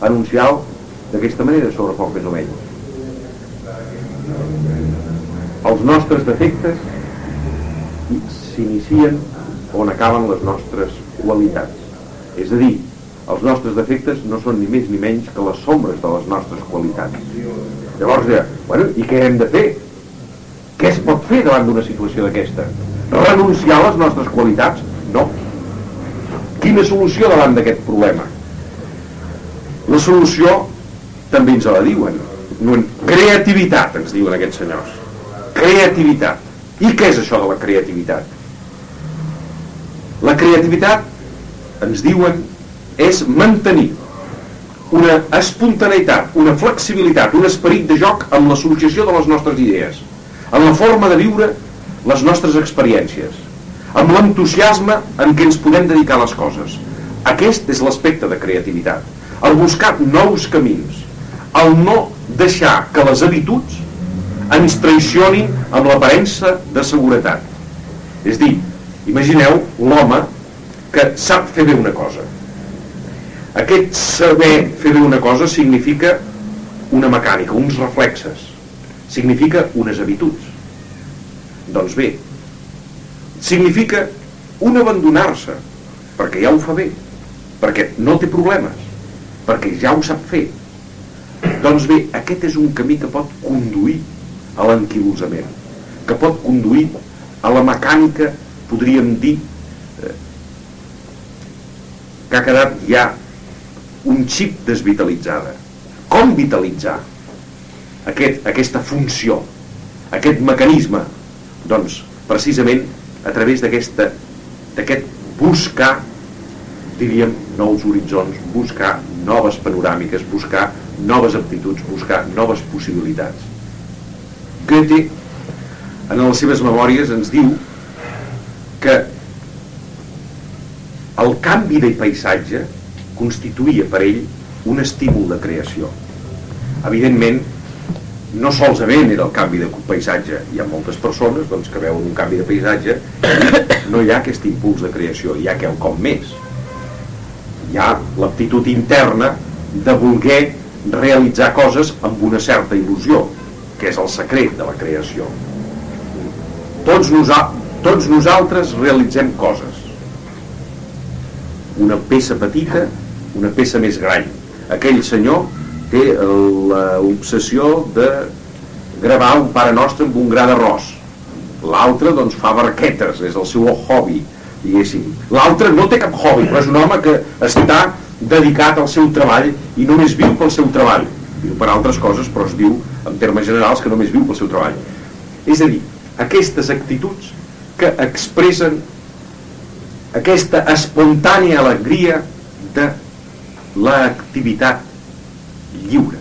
anunciar d'aquesta manera sobre poc més o menys. Els nostres defectes s'inicien on acaben les nostres qualitats. És a dir, els nostres defectes no són ni més ni menys que les sombres de les nostres qualitats. Llavors, ja, bueno, i què hem de fer? Què es pot fer davant d'una situació d'aquesta? Renunciar a les nostres qualitats? No. Quina solució davant d'aquest problema? La solució també ens la diuen. Creativitat, ens diuen aquests senyors. Creativitat. I què és això de la creativitat? La creativitat, ens diuen, és mantenir una espontaneïtat, una flexibilitat, un esperit de joc amb l'associació de les nostres idees, en la forma de viure les nostres experiències, amb l'entusiasme en què ens podem dedicar les coses. Aquest és l'aspecte de creativitat. El buscar nous camins, el no deixar que les habituds ens traicionin amb l'aparença de seguretat. És dir, imagineu l'home que sap fer bé una cosa, aquest saber fer bé una cosa significa una mecànica, uns reflexes, significa unes habituds. Doncs bé, significa un abandonar-se, perquè ja ho fa bé, perquè no té problemes, perquè ja ho sap fer. Doncs bé, aquest és un camí que pot conduir a l'anquilosament, que pot conduir a la mecànica, podríem dir, eh, que ha quedat ja un xip desvitalitzada. Com vitalitzar aquest, aquesta funció, aquest mecanisme? Doncs, precisament, a través d'aquest buscar, diríem, nous horitzons, buscar noves panoràmiques, buscar noves aptituds, buscar noves possibilitats. Goethe, en les seves memòries, ens diu que el canvi de paisatge constituïa per ell un estímul de creació. Evidentment, no solament era el canvi de paisatge, hi ha moltes persones doncs, que veuen un canvi de paisatge i no hi ha aquest impuls de creació, hi ha quelcom més. Hi ha l'aptitud interna de voler realitzar coses amb una certa il·lusió, que és el secret de la creació. Tots, nosa tots nosaltres realitzem coses. Una peça petita una peça més gran. Aquell senyor té l'obsessió de gravar un pare nostre amb un gra d'arròs. L'altre doncs fa barquetes, és el seu hobby, diguéssim. L'altre no té cap hobby, però és un home que està dedicat al seu treball i només viu pel seu treball. Viu per altres coses, però es diu, en termes generals, que només viu pel seu treball. És a dir, aquestes actituds que expressen aquesta espontània alegria de l'activitat lliure,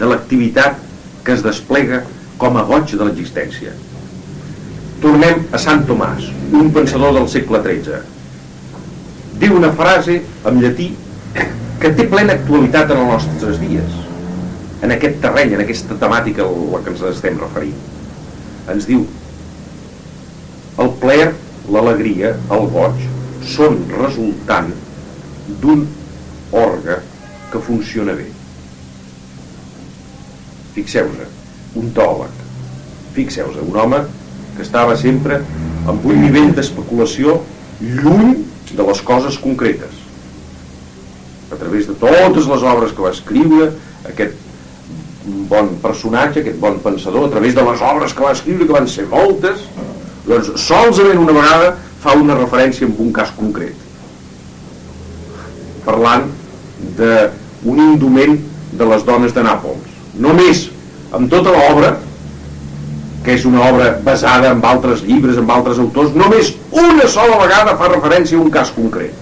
de l'activitat que es desplega com a goig de l'existència. Tornem a Sant Tomàs, un pensador del segle XIII. Diu una frase en llatí que té plena actualitat en els nostres dies, en aquest terreny, en aquesta temàtica a la que ens estem referint. Ens diu, el plaer, l'alegria, el goig, són resultant d'un orga que funciona bé. Fixeu-vos, un teòleg, fixeu-vos, un home que estava sempre amb un nivell d'especulació lluny de les coses concretes. A través de totes les obres que va escriure, aquest bon personatge, aquest bon pensador, a través de les obres que va escriure, que van ser moltes, doncs solament una vegada fa una referència en un cas concret parlant d'un indument de les dones de Nàpols. Només amb tota l'obra, que és una obra basada en altres llibres, en altres autors, només una sola vegada fa referència a un cas concret.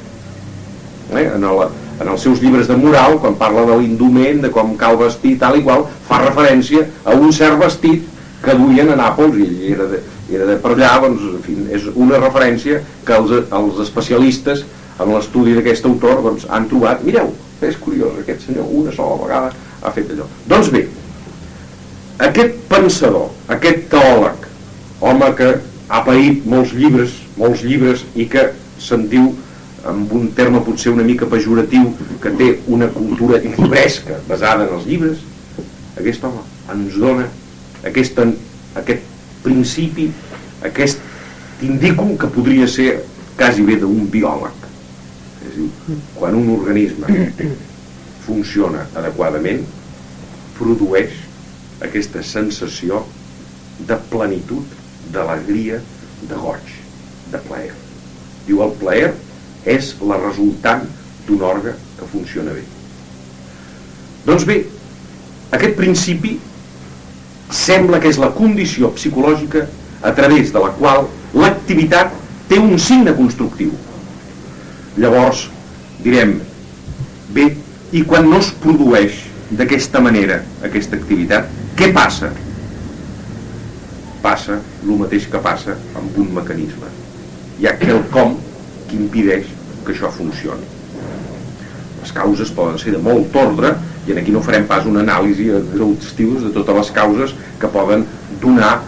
Eh? En, el, en els seus llibres de moral, quan parla de l'indument, de com cal vestir, tal i qual, fa referència a un cert vestit que duien a Nàpols i era de, era de per allà, doncs, en fi, és una referència que els, els especialistes en l'estudi d'aquest autor doncs, han trobat, mireu, és curiós, aquest senyor una sola vegada ha fet allò. Doncs bé, aquest pensador, aquest teòleg, home que ha paït molts llibres, molts llibres i que se'n diu amb un terme potser una mica pejoratiu que té una cultura llibresca basada en els llibres aquest home ens dona aquest, aquest principi aquest indicum que podria ser quasi bé d'un biòleg. És dir, quan un organisme funciona adequadament produeix aquesta sensació de plenitud, d'alegria, de goig, de plaer. Diu, el plaer és la resultant d'un òrgan que funciona bé. Doncs bé, aquest principi sembla que és la condició psicològica a través de la qual l'activitat té un signe constructiu. Llavors, direm, bé, i quan no es produeix d'aquesta manera aquesta activitat, què passa? Passa el mateix que passa amb un mecanisme. Hi ha quelcom que impideix que això funcioni. Les causes poden ser de molt ordre i aquí no farem pas una anàlisi exhaustiva de totes les causes que poden donar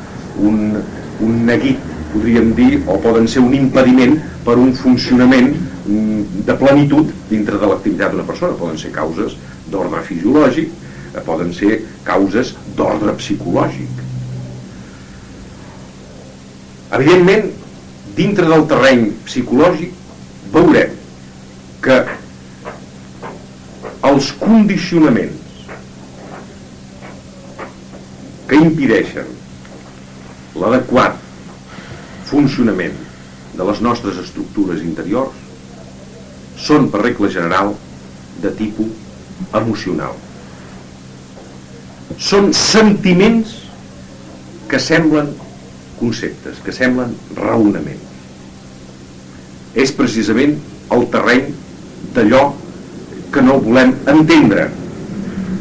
un, un neguit, podríem dir, o poden ser un impediment per un funcionament mm, de plenitud dintre de l'activitat d'una persona. Poden ser causes d'ordre fisiològic, eh, poden ser causes d'ordre psicològic. Evidentment, dintre del terreny psicològic veurem que els condicionaments que impideixen l'adequat funcionament de les nostres estructures interiors són, per regla general, de tipus emocional. Són sentiments que semblen conceptes, que semblen raonaments. És precisament el terreny d'allò que no volem entendre.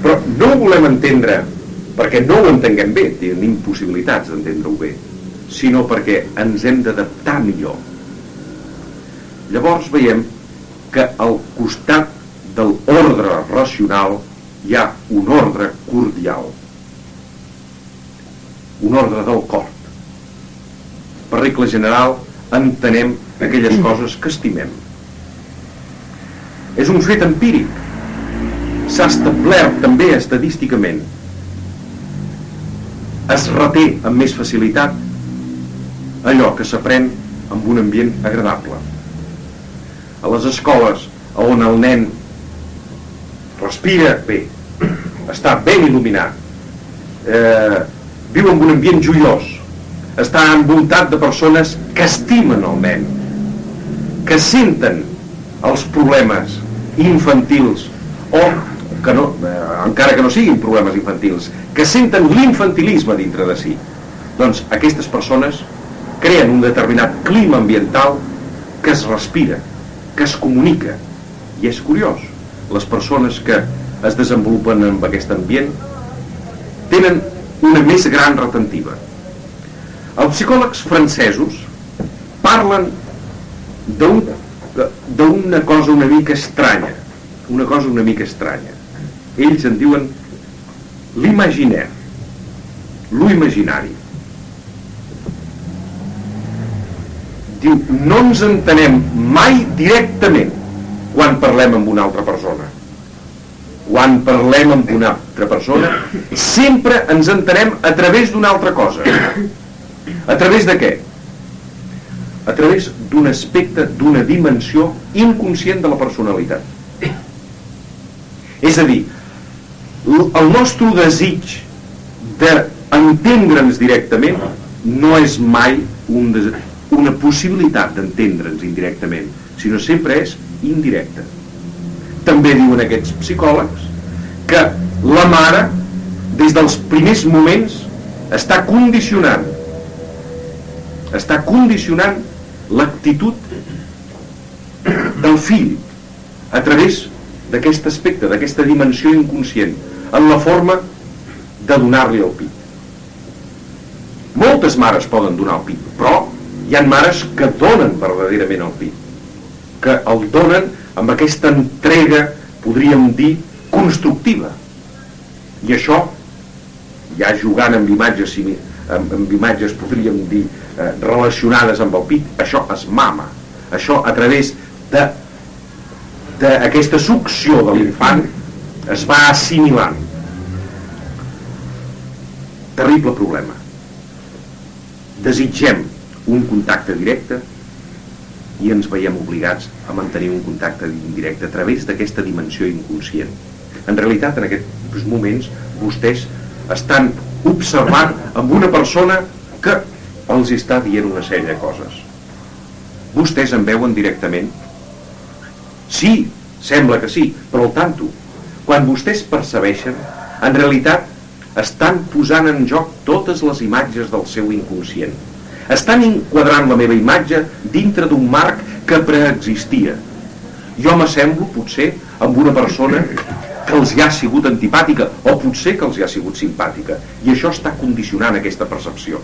Però no ho volem entendre perquè no ho entenguem bé, tenim possibilitats d'entendre-ho bé, sinó perquè ens hem d'adaptar millor. Llavors veiem que al costat del ordre racional hi ha un ordre cordial. Un ordre del cor. Per regla general entenem aquelles coses que estimem. És un fet empíric. S'ha establert també estadísticament. Es reté amb més facilitat allò que s'aprèn amb un ambient agradable. A les escoles on el nen respira bé, està ben il·luminat, eh, viu en un ambient joiós, està envoltat de persones que estimen el nen, que senten els problemes infantils o que no, eh, encara que no siguin problemes infantils, que senten l'infantilisme dintre de si. Doncs aquestes persones creen un determinat clima ambiental que es respira, que es comunica. I és curiós, les persones que es desenvolupen en aquest ambient tenen una més gran retentiva. Els psicòlegs francesos parlen d'una cosa una mica estranya, una cosa una mica estranya. Ells en diuen l'imaginaire, lo imaginari. Diu, no ens entenem mai directament quan parlem amb una altra persona? Quan parlem amb una altra persona sempre ens entenem a través d'una altra cosa. A través de què? a través d'un aspecte d'una dimensió inconscient de la personalitat. És a dir el nostre desig d'entendre'ns directament no és mai un una possibilitat d'entendre'ns indirectament sinó sempre és indirecta. També diuen aquests psicòlegs que la mare, des dels primers moments, està condicionant està condicionant l'actitud del fill a través d'aquest aspecte, d'aquesta dimensió inconscient, en la forma de donar-li el pit. Moltes mares poden donar el pit, però hi ha mares que donen verdaderament el pit que el donen amb aquesta entrega, podríem dir, constructiva. I això, ja jugant amb imatges, amb, amb imatges podríem dir, eh, relacionades amb el pit, això es mama. Això a través d'aquesta succió de l'infant es va assimilant terrible problema desitgem un contacte directe i ens veiem obligats a mantenir un contacte indirecte a través d'aquesta dimensió inconscient. En realitat, en aquests moments, vostès estan observant amb una persona que els està dient una sèrie de coses. Vostès en veuen directament? Sí, sembla que sí, però el tanto. Quan vostès percebeixen, en realitat estan posant en joc totes les imatges del seu inconscient estan enquadrant la meva imatge dintre d'un marc que preexistia. Jo m'assemblo, potser, amb una persona que els hi ha sigut antipàtica o potser que els hi ha sigut simpàtica. I això està condicionant aquesta percepció.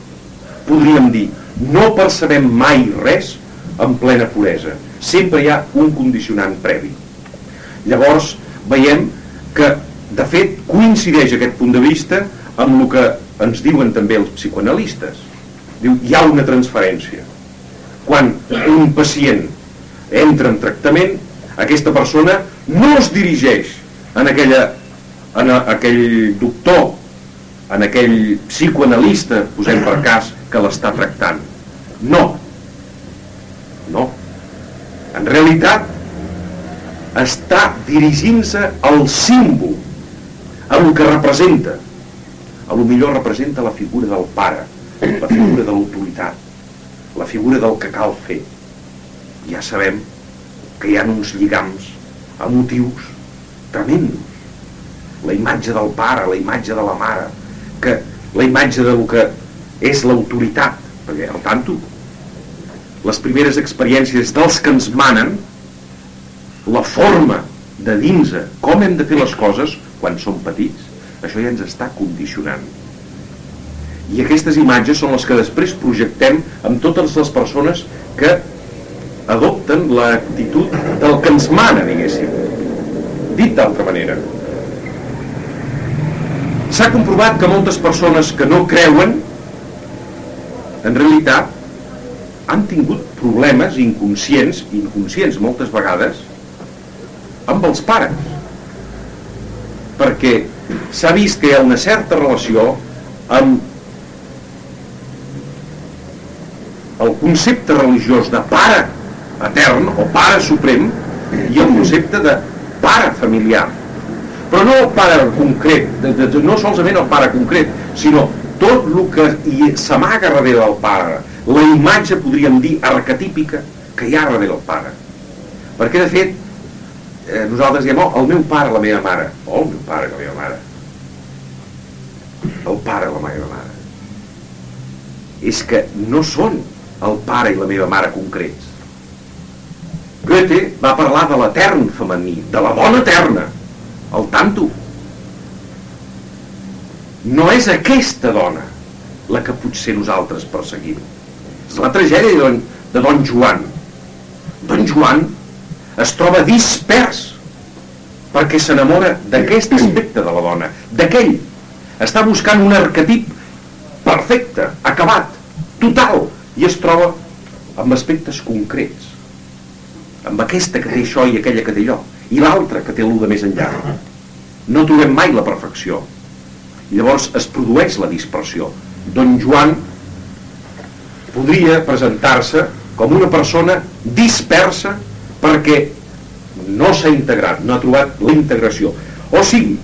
Podríem dir no percebem mai res en plena puresa. Sempre hi ha un condicionant previ. Llavors veiem que de fet coincideix aquest punt de vista amb el que ens diuen també els psicoanalistes Diu, hi ha una transferència. Quan un pacient entra en tractament, aquesta persona no es dirigeix en, aquella, en a, aquell doctor, en aquell psicoanalista, posem per cas, que l'està tractant. No. No. En realitat, està dirigint-se al símbol, a el que representa. A lo millor representa la figura del pare, la figura de l'autoritat, la figura del que cal fer. Ja sabem que hi ha uns lligams emotius tremendos. La imatge del pare, la imatge de la mare, que la imatge del que és l'autoritat, perquè al tanto, les primeres experiències dels que ens manen, la forma de dins com hem de fer les coses quan som petits, això ja ens està condicionant i aquestes imatges són les que després projectem amb totes les persones que adopten l'actitud del que ens mana, diguéssim. Dit d'altra manera. S'ha comprovat que moltes persones que no creuen, en realitat, han tingut problemes inconscients, inconscients moltes vegades, amb els pares. Perquè s'ha vist que hi ha una certa relació amb el concepte religiós de pare etern o pare suprem i el concepte de pare familiar. Però no el pare concret de, de, de, no solament el pare concret sinó tot el que s'amaga darrere del pare. La imatge podríem dir arquetípica que hi ha darrere del pare. Perquè de fet eh, nosaltres diem oh, el meu pare, la meva mare. Oh, el meu pare, la meva mare. El pare, la meva mare. És que no són el pare i la meva mare concrets. Goethe va parlar de l'etern femení, de la dona eterna, el tanto. No és aquesta dona la que potser nosaltres perseguim. És la tragèdia de don, de don Joan. Don Joan es troba dispers perquè s'enamora d'aquest aspecte de la dona, d'aquell. Està buscant un arquetip perfecte, acabat, total, i es troba amb aspectes concrets. Amb aquesta que té això i aquella que té allò. I l'altra que té l'u de més enllà. No trobem mai la perfecció. Llavors es produeix la dispersió. Don Joan podria presentar-se com una persona dispersa perquè no s'ha integrat, no ha trobat la integració. O sigui,